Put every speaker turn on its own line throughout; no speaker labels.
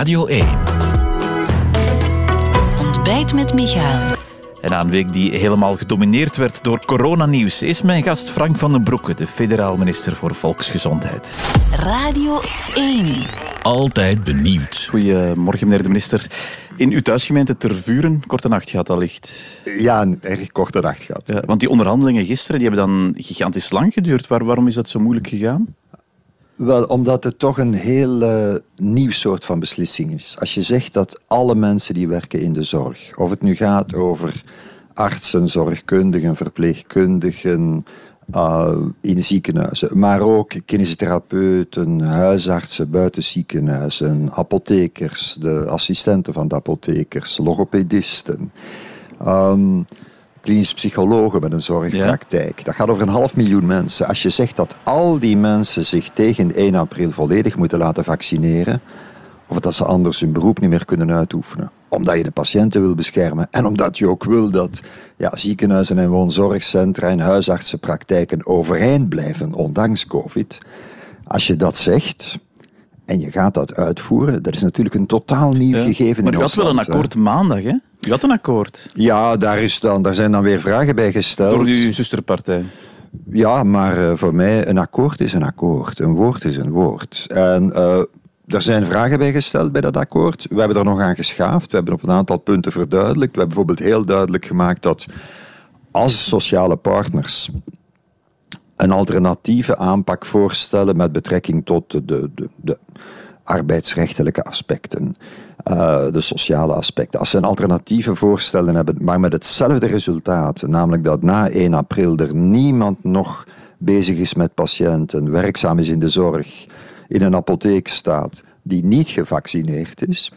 Radio 1.
Ontbijt met Michael.
En na een week die helemaal gedomineerd werd door coronanieuws, is mijn gast Frank van den Broeke, de federaal minister voor Volksgezondheid.
Radio 1.
Altijd benieuwd.
Goedemorgen, meneer de minister. In uw thuisgemeente Tervuren, korte nacht gehad allicht.
Ja, een erg korte nacht gehad.
Ja, want die onderhandelingen gisteren die hebben dan gigantisch lang geduurd. Waar, waarom is dat zo moeilijk gegaan?
Wel, omdat het toch een heel uh, nieuw soort van beslissing is. Als je zegt dat alle mensen die werken in de zorg, of het nu gaat over artsen, zorgkundigen, verpleegkundigen, uh, in ziekenhuizen, maar ook kinesitherapeuten, huisartsen buiten ziekenhuizen, apothekers, de assistenten van de apothekers, logopedisten. Um, klinisch psychologen met een zorgpraktijk. Dat gaat over een half miljoen mensen. Als je zegt dat al die mensen zich tegen 1 april volledig moeten laten vaccineren, of dat ze anders hun beroep niet meer kunnen uitoefenen, omdat je de patiënten wil beschermen en omdat je ook wil dat ja, ziekenhuizen en woonzorgcentra en huisartsenpraktijken overeind blijven, ondanks COVID. Als je dat zegt, en je gaat dat uitvoeren, dat is natuurlijk een totaal nieuw
ja.
gegeven.
Maar u had wel een akkoord maandag, hè? U had een akkoord.
Ja, daar, is dan, daar zijn dan weer vragen bij gesteld.
Door uw zusterpartij.
Ja, maar uh, voor mij een akkoord is een akkoord. Een woord is een woord. En uh, er zijn vragen bij gesteld bij dat akkoord. We hebben er nog aan geschaafd. We hebben op een aantal punten verduidelijkt. We hebben bijvoorbeeld heel duidelijk gemaakt dat als sociale partners een alternatieve aanpak voorstellen met betrekking tot de, de, de, arbeidsrechtelijke aspecten, uh, de sociale aspecten. Als ze een alternatieve voorstellen hebben, maar met hetzelfde resultaat, namelijk dat na 1 april er niemand nog bezig is met patiënten, werkzaam is in de zorg, in een apotheek staat, die niet gevaccineerd is,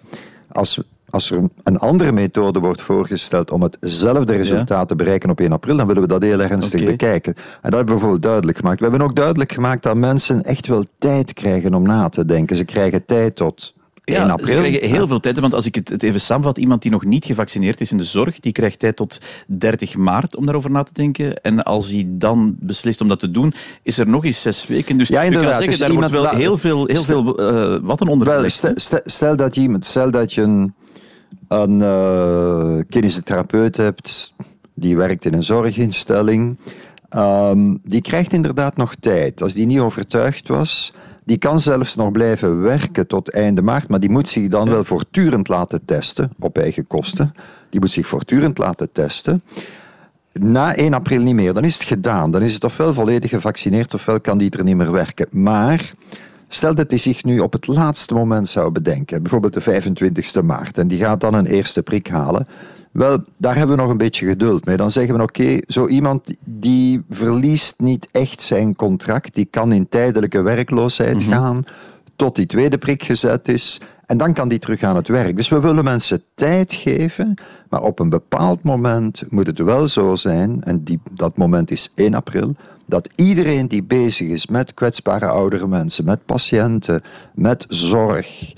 als als er een andere methode wordt voorgesteld om hetzelfde resultaat ja. te bereiken op 1 april, dan willen we dat heel ernstig okay. bekijken. En dat hebben we bijvoorbeeld duidelijk gemaakt. We hebben ook duidelijk gemaakt dat mensen echt wel tijd krijgen om na te denken. Ze krijgen tijd tot 1
ja,
april.
Ze krijgen heel veel tijd, want als ik het even samenvat, iemand die nog niet gevaccineerd is in de zorg, die krijgt tijd tot 30 maart om daarover na te denken. En als hij dan beslist om dat te doen, is er nog eens zes weken. Dus
ja,
je kan zeggen,
dus
daar wordt wel heel veel, heel veel uh, wat een onder.
Stel, stel, stel, dat je, stel dat je een een uh, kinesitherapeut hebt die werkt in een zorginstelling, um, die krijgt inderdaad nog tijd. Als die niet overtuigd was, die kan zelfs nog blijven werken tot einde maart, maar die moet zich dan wel voortdurend laten testen, op eigen kosten. Die moet zich voortdurend laten testen. Na 1 april niet meer, dan is het gedaan. Dan is het ofwel volledig gevaccineerd, ofwel kan die er niet meer werken. Maar Stel dat hij zich nu op het laatste moment zou bedenken, bijvoorbeeld de 25 maart, en die gaat dan een eerste prik halen. Wel, daar hebben we nog een beetje geduld mee. Dan zeggen we, oké, okay, zo iemand die verliest niet echt zijn contract, die kan in tijdelijke werkloosheid mm-hmm. gaan, tot die tweede prik gezet is, en dan kan die terug aan het werk. Dus we willen mensen tijd geven, maar op een bepaald moment moet het wel zo zijn, en die, dat moment is 1 april, dat iedereen die bezig is met kwetsbare oudere mensen, met patiënten, met zorg,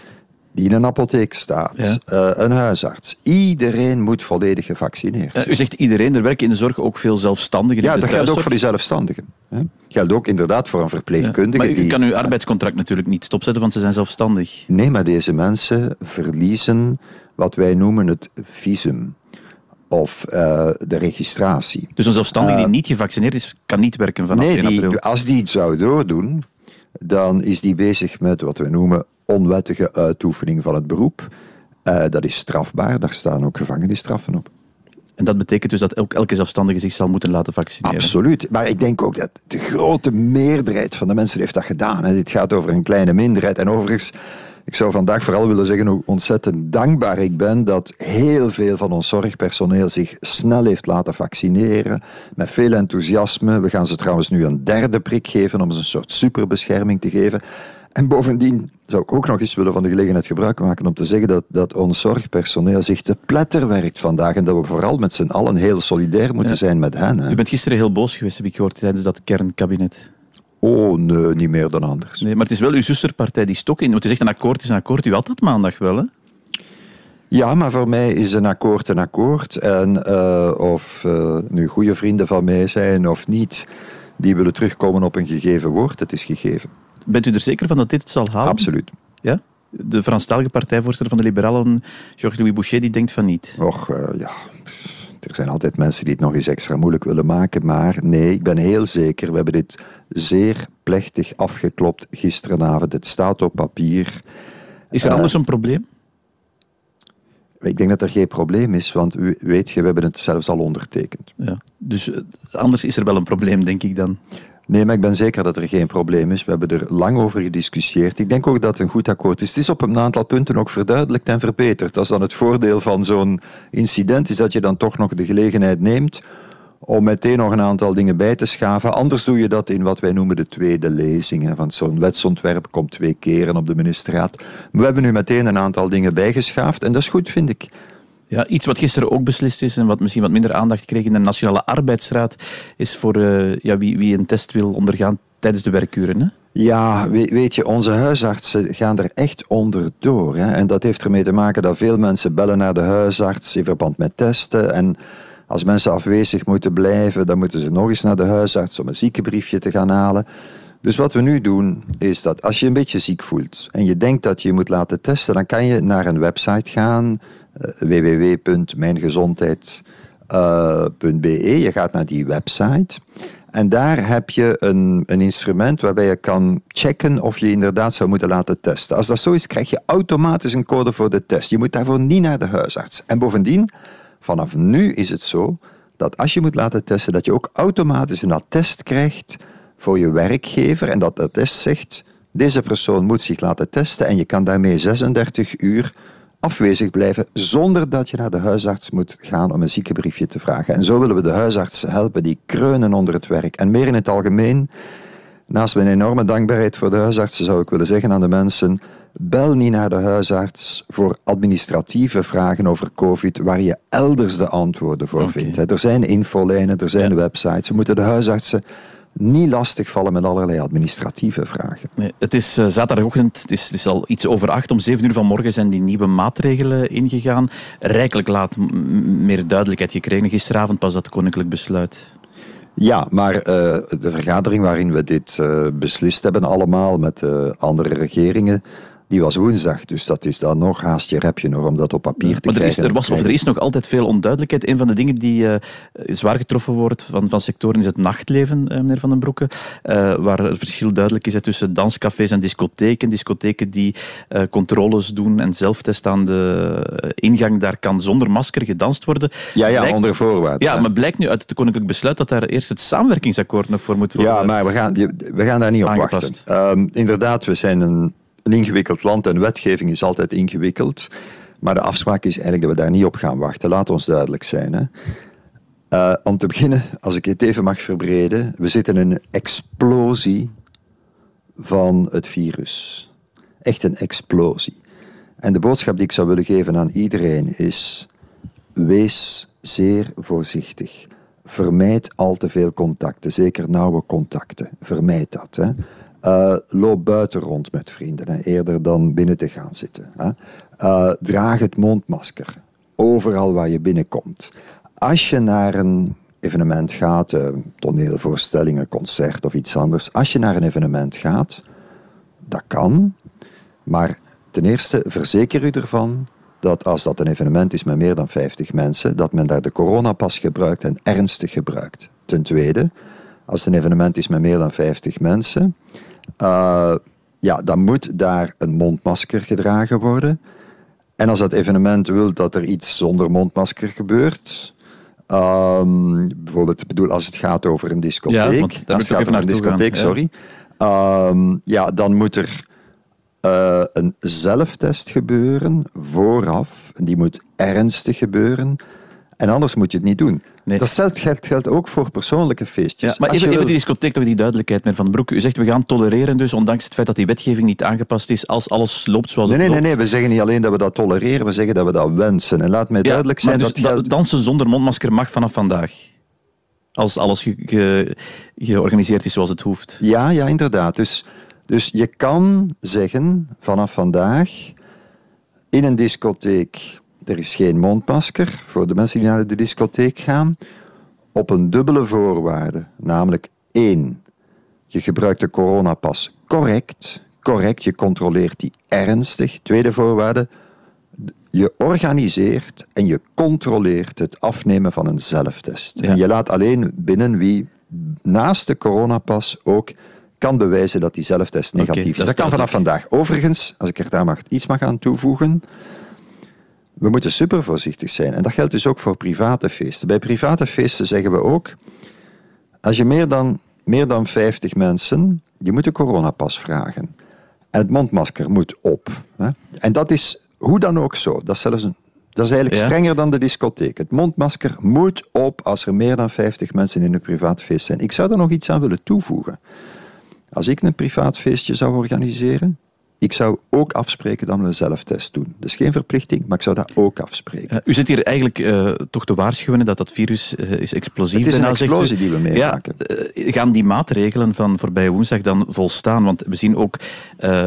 die in een apotheek staat, ja. uh, een huisarts, iedereen moet volledig gevaccineerd zijn.
Uh, u zegt iedereen, er werken in de zorg ook veel zelfstandigen.
Ja, dat geldt ook voor die zelfstandigen. Hè? Geldt ook inderdaad voor een verpleegkundige.
Ja, maar u
die,
kan uw arbeidscontract natuurlijk niet stopzetten, want ze zijn zelfstandig.
Nee, maar deze mensen verliezen wat wij noemen het visum of uh, de registratie.
Dus een zelfstandige die niet gevaccineerd is, kan niet werken vanaf
nee,
1 april?
Die, als die het zou doordoen, dan is die bezig met wat we noemen onwettige uitoefening van het beroep. Uh, dat is strafbaar, daar staan ook gevangenisstraffen op.
En dat betekent dus dat ook elke zelfstandige zich zal moeten laten vaccineren?
Absoluut. Maar ik denk ook dat de grote meerderheid van de mensen heeft dat gedaan. Dit gaat over een kleine minderheid. En overigens, ik zou vandaag vooral willen zeggen hoe ontzettend dankbaar ik ben dat heel veel van ons zorgpersoneel zich snel heeft laten vaccineren. Met veel enthousiasme. We gaan ze trouwens nu een derde prik geven om ze een soort superbescherming te geven. En bovendien zou ik ook nog eens willen van de gelegenheid gebruik maken om te zeggen dat, dat ons zorgpersoneel zich te pletter werkt vandaag en dat we vooral met z'n allen heel solidair moeten ja. zijn met hen. Hè.
U bent gisteren heel boos geweest, heb ik gehoord, tijdens dat kernkabinet.
Oh, nee, niet meer dan anders.
Nee, maar het is wel uw zusterpartij die stok in. Want u zegt een akkoord is een akkoord. U had dat maandag wel, hè?
Ja, maar voor mij is een akkoord een akkoord. En uh, of uh, nu goede vrienden van mij zijn of niet, die willen terugkomen op een gegeven woord. Het is gegeven.
Bent u er zeker van dat dit het zal halen?
Absoluut.
Ja? de Franstalige partijvoorzitter van de Liberalen, Georges-Louis Boucher, die denkt van niet.
Och, uh, ja. Er zijn altijd mensen die het nog eens extra moeilijk willen maken. Maar nee, ik ben heel zeker. We hebben dit zeer plechtig afgeklopt gisteravond. Het staat op papier.
Is er uh, anders een probleem?
Ik denk dat er geen probleem is, want u, weet je, we hebben het zelfs al ondertekend.
Ja, dus anders is er wel een probleem, denk ik dan.
Nee, maar ik ben zeker dat er geen probleem is. We hebben er lang over gediscussieerd. Ik denk ook dat het een goed akkoord is. Het is op een aantal punten ook verduidelijkt en verbeterd. Dat is dan het voordeel van zo'n incident, is dat je dan toch nog de gelegenheid neemt om meteen nog een aantal dingen bij te schaven. Anders doe je dat in wat wij noemen de tweede lezing. Want zo'n wetsontwerp komt twee keren op de ministerraad. We hebben nu meteen een aantal dingen bijgeschaafd en dat is goed, vind ik.
Ja, iets wat gisteren ook beslist is en wat misschien wat minder aandacht kreeg in de Nationale Arbeidsraad, is voor uh, ja, wie, wie een test wil ondergaan tijdens de werkuren. Hè?
Ja, weet je, onze huisartsen gaan er echt onderdoor. Hè? En dat heeft ermee te maken dat veel mensen bellen naar de huisarts in verband met testen. En als mensen afwezig moeten blijven, dan moeten ze nog eens naar de huisarts om een ziekenbriefje te gaan halen. Dus wat we nu doen, is dat als je een beetje ziek voelt en je denkt dat je moet laten testen, dan kan je naar een website gaan, www.mijngezondheid.be. Je gaat naar die website. En daar heb je een, een instrument waarbij je kan checken of je inderdaad zou moeten laten testen. Als dat zo is, krijg je automatisch een code voor de test. Je moet daarvoor niet naar de huisarts. En bovendien, vanaf nu is het zo dat als je moet laten testen, dat je ook automatisch een attest krijgt voor je werkgever. En dat attest zegt, deze persoon moet zich laten testen en je kan daarmee 36 uur afwezig blijven zonder dat je naar de huisarts moet gaan om een ziekenbriefje te vragen. En zo willen we de huisartsen helpen die kreunen onder het werk. En meer in het algemeen, naast mijn enorme dankbaarheid voor de huisartsen, zou ik willen zeggen aan de mensen: bel niet naar de huisarts voor administratieve vragen over COVID, waar je elders de antwoorden voor vindt. Er zijn infolijnen, er zijn websites. We moeten de huisartsen niet lastigvallen met allerlei administratieve vragen.
Nee, het is uh, zaterdagochtend, het is, het is, al iets over acht. Om zeven uur vanmorgen zijn die nieuwe maatregelen ingegaan. Rijkelijk laat meer duidelijkheid gekregen. Gisteravond pas dat koninklijk besluit.
Ja, maar uh, de vergadering waarin we dit uh, beslist hebben allemaal met andere regeringen die was woensdag. Dus dat is dan nog haast je repje nog om dat op papier te
maar
krijgen.
Er, is, er, was, of er is nog altijd veel onduidelijkheid. Een van de dingen die uh, zwaar getroffen wordt van, van sectoren is het nachtleven, uh, meneer Van den Broeke. Uh, waar het verschil duidelijk is tussen danscafés en discotheken. Discotheken die controles doen en zelftest aan de ingang. Daar kan zonder masker gedanst worden.
Ja, ja blijkt, onder voorwaarden.
Ja, maar blijkt nu uit het koninklijk besluit dat daar eerst het samenwerkingsakkoord nog voor moet worden
Ja, maar we gaan, we gaan daar niet op wachten. Um, inderdaad, we zijn een een ingewikkeld land en wetgeving is altijd ingewikkeld. Maar de afspraak is eigenlijk dat we daar niet op gaan wachten. Laat ons duidelijk zijn. Hè. Uh, om te beginnen, als ik het even mag verbreden, we zitten in een explosie van het virus. Echt een explosie. En de boodschap die ik zou willen geven aan iedereen is: wees zeer voorzichtig. Vermijd al te veel contacten, zeker nauwe contacten. Vermijd dat. Hè. Uh, loop buiten rond met vrienden, hè, eerder dan binnen te gaan zitten. Hè. Uh, draag het mondmasker, overal waar je binnenkomt. Als je naar een evenement gaat, uh, toneelvoorstelling, een concert of iets anders. Als je naar een evenement gaat, dat kan. Maar ten eerste verzeker u ervan dat als dat een evenement is met meer dan 50 mensen, dat men daar de coronapas gebruikt en ernstig gebruikt. Ten tweede, als het een evenement is met meer dan 50 mensen, uh, ja, dan moet daar een mondmasker gedragen worden. En als dat evenement wil dat er iets zonder mondmasker gebeurt, um, bijvoorbeeld bedoel, als het gaat over een discotheek,
ja,
als het gaat over een discotheek, gaan, sorry, ja. Um, ja, dan moet er uh, een zelftest gebeuren vooraf. En die moet ernstig gebeuren. En anders moet je het niet doen. Nee. Dat geldt, geldt ook voor persoonlijke feestjes.
Ja, maar even, even, die discotheek, toch die duidelijkheid, meneer Van den Broek. U zegt we gaan tolereren dus, ondanks het feit dat die wetgeving niet aangepast is, als alles loopt zoals
nee,
het
nee,
loopt.
Nee, nee, we zeggen niet alleen dat we dat tolereren, we zeggen dat we dat wensen. En laat mij ja, duidelijk zijn
dus
dat... Geldt...
dansen zonder mondmasker mag vanaf vandaag. Als alles ge ge georganiseerd is zoals het hoeft.
Ja, ja, inderdaad. Dus, dus je kan zeggen, vanaf vandaag, in een discotheek er is geen mondmasker voor de mensen die naar de discotheek gaan. Op een dubbele voorwaarde. Namelijk één, je gebruikt de coronapas correct. correct, je controleert die ernstig. Tweede voorwaarde, je organiseert en je controleert het afnemen van een zelftest.
Ja.
En je laat alleen binnen wie naast de coronapas ook kan bewijzen dat die zelftest negatief is.
dat
Dat, kan vanaf vandaag. Overigens, als ik er daar mag, iets mag aan toevoegen, we moeten super voorzichtig zijn. En dat geldt dus ook voor private feesten. Bij private feesten zeggen we ook, als je meer dan, meer dan 50 mensen, je moet een coronapas vragen. En het mondmasker moet op. Hè? En dat is hoe dan ook zo. Dat is, zelfs een, dat is eigenlijk
Ja.
strenger dan de discotheek. Het mondmasker moet op als er meer dan 50 mensen in een privaat feest zijn. Ik zou er nog iets aan willen toevoegen. Als ik een privaat feestje zou organiseren, ik zou ook afspreken dat we een zelftest doen. Is geen verplichting, maar ik zou dat ook afspreken.
Eh, u zit hier eigenlijk eh, toch te waarschuwen dat dat virus eh, is explosief.
Het is een
u.
explosie die we meemaken.
Ja, gaan die maatregelen van voorbije woensdag dan volstaan? Want we zien ook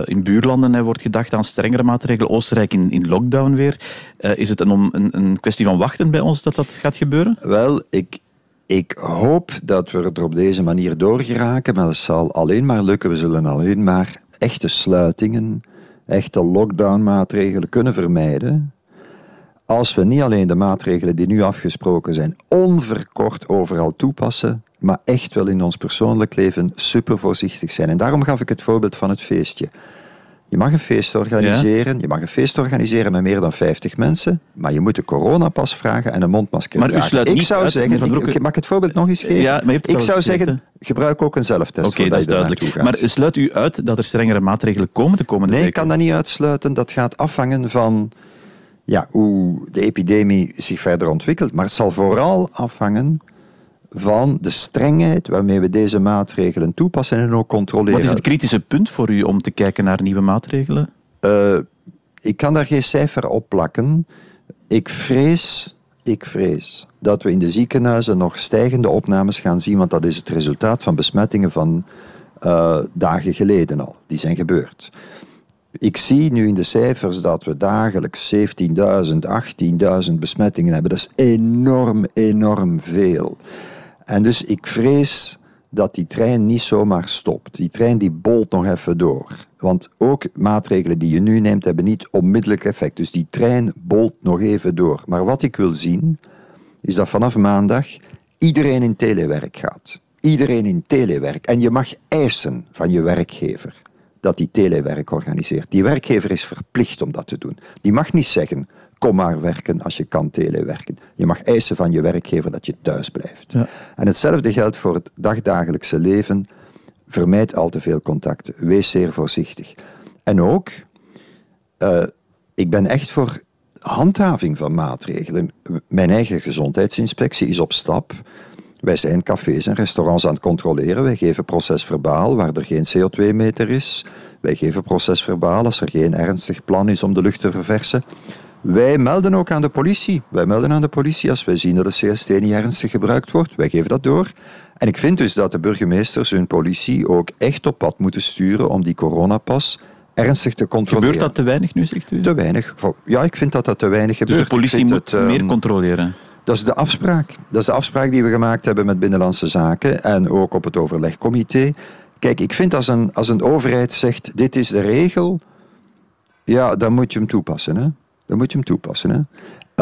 in buurlanden hè, wordt gedacht aan strengere maatregelen. Oostenrijk in, in lockdown weer. Is het een, een, een kwestie van wachten bij ons dat dat gaat gebeuren?
Wel, ik, ik hoop dat we er op deze manier doorgeraken, maar dat zal alleen maar lukken. We zullen alleen maar echte sluitingen, echte lockdownmaatregelen kunnen vermijden. Als we niet alleen de maatregelen die nu afgesproken zijn onverkort overal toepassen, maar echt wel in ons persoonlijk leven super voorzichtig zijn. En daarom gaf ik het voorbeeld van het feestje. Je mag een feest organiseren, je mag een feest organiseren met meer dan 50 mensen, maar je moet een coronapas vragen en een mondmasker
Maar u sluit
ik
niet
zou
uit,
zeggen,
Van
ik-
Broeke-
ik- mag ik het voorbeeld nog eens geven?
Ja, maar je
ik zou zeggen, gebruik ook een zelftest
Oké, dat is duidelijk. Maar sluit u uit dat er strengere maatregelen komen de komende
Nee, ik
weken?
kan dat niet uitsluiten. Dat gaat afhangen van ja, hoe de epidemie zich verder ontwikkelt. Maar het zal vooral afhangen van de strengheid waarmee we deze maatregelen toepassen en ook controleren.
Wat is het kritische punt voor u om te kijken naar nieuwe maatregelen?
Eh, ik kan daar geen cijfer op plakken. Ik vrees, ik vrees dat we in de ziekenhuizen nog stijgende opnames gaan zien, want dat is het resultaat van besmettingen van eh, dagen geleden al. Die zijn gebeurd. Ik zie nu in de cijfers dat we dagelijks 17.000, 18.000 besmettingen hebben. Dat is enorm, enorm veel. En dus ik vrees dat die trein niet zomaar stopt. Die trein die bolt nog even door. Want ook maatregelen die je nu neemt hebben niet onmiddellijk effect. Dus die trein bolt nog even door. Maar wat ik wil zien, is dat vanaf maandag iedereen in telewerk gaat. Iedereen in telewerk. En je mag eisen van je werkgever dat die telewerk organiseert. Die werkgever is verplicht om dat te doen. Die mag niet zeggen, kom maar werken als je kan telewerken. Je mag eisen van je werkgever dat je thuis blijft.
Ja.
En hetzelfde geldt voor het dagdagelijkse leven. Vermijd al te veel contacten. Wees zeer voorzichtig. En ook, eh, ik ben echt voor handhaving van maatregelen. Mijn eigen gezondheidsinspectie is op stap. Wij zijn cafés en restaurants aan het controleren. Wij geven procesverbaal waar er geen CO2-meter is. Wij geven procesverbaal als er geen ernstig plan is om de lucht te verversen. Wij melden ook aan de politie. Wij melden aan de politie als wij zien dat de CST niet ernstig gebruikt wordt. Wij geven dat door. En ik vind dus dat de burgemeesters hun politie ook echt op pad moeten sturen om die coronapas ernstig te controleren.
Gebeurt dat te weinig nu, zegt u?
Te weinig. Ja, ik vind dat dat te weinig
dus
gebeurt.
de politie moet
het,
meer
ehm,
controleren.
dat is de afspraak. Dat is de afspraak die we gemaakt hebben met Binnenlandse Zaken en ook op het overlegcomité. Kijk, ik vind als een, als een overheid zegt, dit is de regel, ja, dan moet je hem toepassen. Hè? Dan moet je hem toepassen. Hè?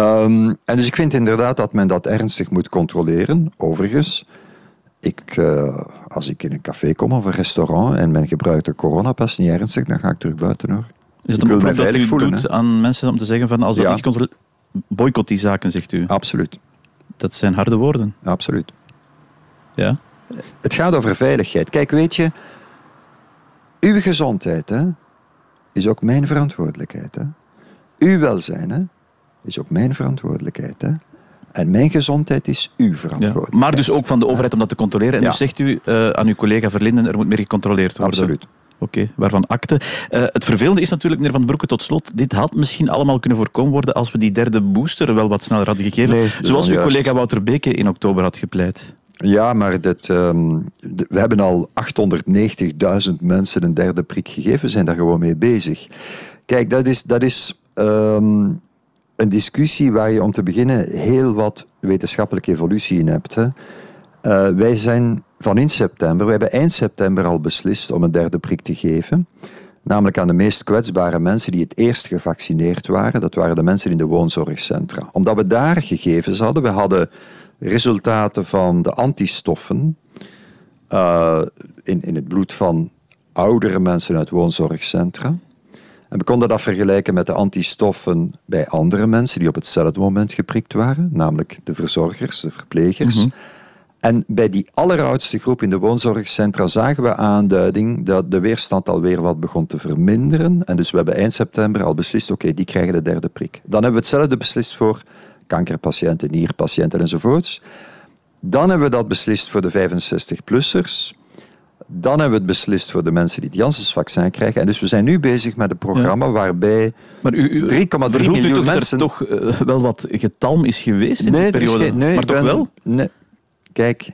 Ehm, en dus ik vind inderdaad dat men dat ernstig moet controleren. Overigens, ik, eh, als ik in een café kom of een restaurant en men gebruikt de coronapas niet ernstig, dan ga ik terug buiten hoor.
Is het
ik
een oproep dat u
voelen,
doet
hè.
aan mensen om te zeggen van als dat
Ja.
niet controleert, boycott die zaken, zegt u.
Absoluut,
Dat zijn harde woorden.
absoluut.
Ja?
Het gaat over veiligheid. Kijk, weet je, uw gezondheid hè, is ook mijn verantwoordelijkheid. Hè. Uw welzijn hè, is ook mijn verantwoordelijkheid. Hè. En mijn gezondheid is uw
Ja.
verantwoordelijkheid.
Maar dus ook van de overheid om dat te controleren. En
Ja.
dus zegt u eh, aan uw collega Verlinden, er moet meer gecontroleerd worden.
Absoluut.
Oké, waarvan akte. Eh, het vervelende is natuurlijk, meneer Van Broeke, tot slot, dit had misschien allemaal kunnen voorkomen worden als we die derde booster wel wat sneller hadden gegeven.
Nee, dat
zoals uw collega Wouter Beke in oktober had gepleit.
Ja, maar dit, ehm, we hebben al 890.000 mensen een derde prik gegeven. We zijn daar gewoon mee bezig. Kijk, dat is, dat is ehm, een discussie waar je om te beginnen heel wat wetenschappelijke evolutie in hebt. Hè. Eh, wij zijn van in september, we hebben eind september al beslist om een derde prik te geven. Namelijk aan de meest kwetsbare mensen die het eerst gevaccineerd waren. Dat waren de mensen in de woonzorgcentra. Omdat we daar gegevens hadden. We hadden resultaten van de antistoffen uh, in, in het bloed van oudere mensen uit woonzorgcentra. En we konden dat vergelijken met de antistoffen bij andere mensen die op hetzelfde moment geprikt waren, namelijk de verzorgers, de verplegers. Mhm. En bij die alleroudste groep in de woonzorgcentra zagen we aanduiding dat de weerstand alweer wat begon te verminderen. En dus we hebben eind september al beslist, oké, die krijgen de derde prik. Dan hebben we hetzelfde beslist voor kankerpatiënten, nierpatiënten enzovoorts. Dan hebben we dat beslist voor de 65-plussers. Dan hebben we het beslist voor de mensen die het Janssens-vaccin krijgen. En dus we zijn nu bezig met een programma waarbij 3,3 miljoen mensen...
toch uh, wel wat getalm is geweest in nee, die periode? nee, maar toch wel?
Nee. Kijk,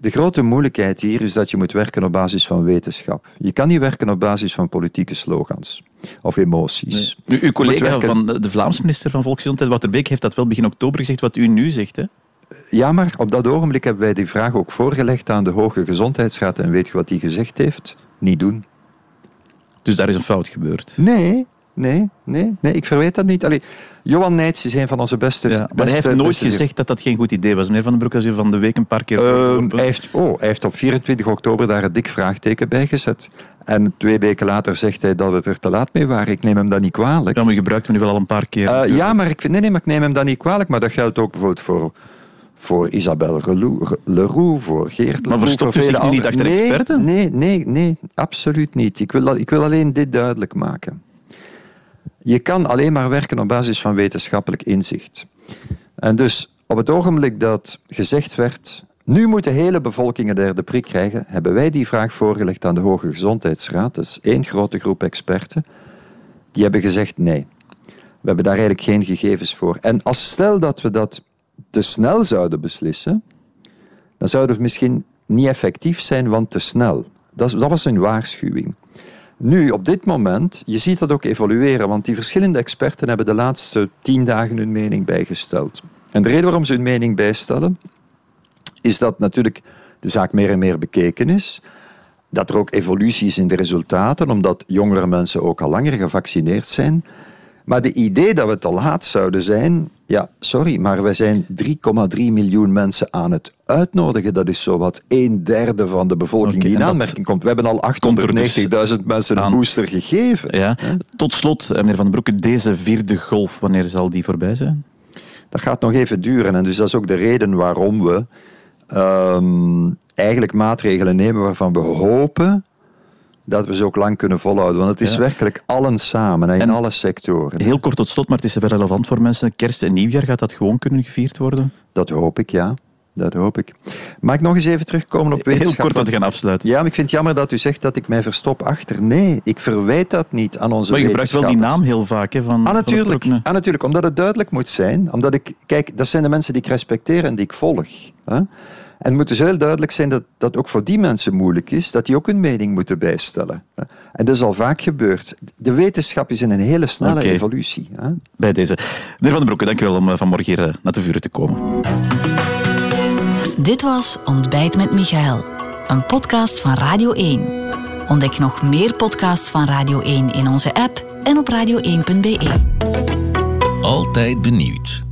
de grote moeilijkheid hier is dat je moet werken op basis van wetenschap. Je kan niet werken op basis van politieke slogans of emoties.
Nee. uw collega van de Vlaams minister van Volksgezondheid, Wouter Beek, heeft dat wel begin oktober gezegd, wat u nu zegt. Hè?
Ja, maar op dat ogenblik hebben wij die vraag ook voorgelegd aan de Hoge Gezondheidsraad. En weet je wat die gezegd heeft? Niet doen.
Dus daar is een fout gebeurd?
Nee, nee, nee, nee ik verweet dat niet. Allee, Johan Neits is een van onze beste... Ja,
maar hij heeft nooit gezegd dat dat geen goed idee was. Meneer Van den Broek, als u van de week een paar keer...
Uh, hij, heeft, oh, hij heeft op 24 oktober daar een dik vraagteken bij gezet. En twee weken later zegt hij dat we er te laat mee waren. Ik neem hem dat niet kwalijk.
Ja, maar je gebruikt hem nu wel al een paar keer.
Uh, ja, maar ik, nee, nee, maar ik neem hem dat niet kwalijk. Maar dat geldt ook bijvoorbeeld voor voor Isabelle Leroux, voor Geert
Maar verstopt u zich nu niet achter
nee,
experten?
Nee, nee, nee, absoluut niet. Ik wil, ik wil alleen dit duidelijk maken. Je kan alleen maar werken op basis van wetenschappelijk inzicht. En dus op het ogenblik dat gezegd werd, nu moet de hele bevolking een derde prik krijgen, hebben wij die vraag voorgelegd aan de Hoge Gezondheidsraad. Dat is één grote groep experten. Die hebben gezegd nee. We hebben daar eigenlijk geen gegevens voor. En als stel dat we dat te snel zouden beslissen, dan zou het misschien niet effectief zijn, want te snel. Dat, dat was een waarschuwing. Nu, op dit moment, je ziet dat ook evolueren, want die verschillende experten hebben de laatste tien dagen hun mening bijgesteld. En de reden waarom ze hun mening bijstellen, is dat natuurlijk de zaak meer en meer bekeken is. Dat er ook evolutie is in de resultaten, omdat jongere mensen ook al langer gevaccineerd zijn. Maar de idee dat we te laat zouden zijn, ja, sorry, maar wij zijn 3,3 miljoen mensen aan het uitnodigen. Dat is zowat een derde van de bevolking die in aanmerking komt. We hebben al 890.000 dus mensen een booster gegeven.
Ja. Tot slot, eh, meneer Van den Broeke, deze vierde golf, wanneer zal die voorbij zijn?
Dat gaat nog even duren. En dus dat is ook de reden waarom we um, eigenlijk maatregelen nemen waarvan we hopen dat we ze ook lang kunnen volhouden. Want het is werkelijk allen samen, in alle sectoren.
Heel kort tot slot, maar het is wel relevant voor mensen. Kerst en nieuwjaar, gaat dat gewoon kunnen gevierd worden?
Dat hoop ik, ja. Dat hoop ik. Mag ik nog eens even terugkomen op wetenschap?
Heel kort dat we gaan afsluiten.
Ja, maar ik vind het jammer dat u zegt dat ik mij verstop achter. Nee, ik verwijt dat niet aan onze Maar
je gebruikt wel die naam heel vaak, hè, van,
ah, natuurlijk, van ah, natuurlijk, omdat het duidelijk moet zijn. Omdat ik, kijk, dat zijn de mensen die ik respecteer en die ik volg. Hè? En het moet dus heel duidelijk zijn dat dat ook voor die mensen moeilijk is, dat die ook hun mening moeten bijstellen. En dat is al vaak gebeurd. De wetenschap is in een hele snelle evolutie.
Bij deze. Meneer Van den Broeke, dank u wel om eh, vanmorgen hier eh, naar de vuren te komen.
Dit was Ontbijt met Michael, een podcast van Radio 1. Ontdek nog meer podcasts van Radio 1 in onze app en op radio1.be.
Altijd benieuwd.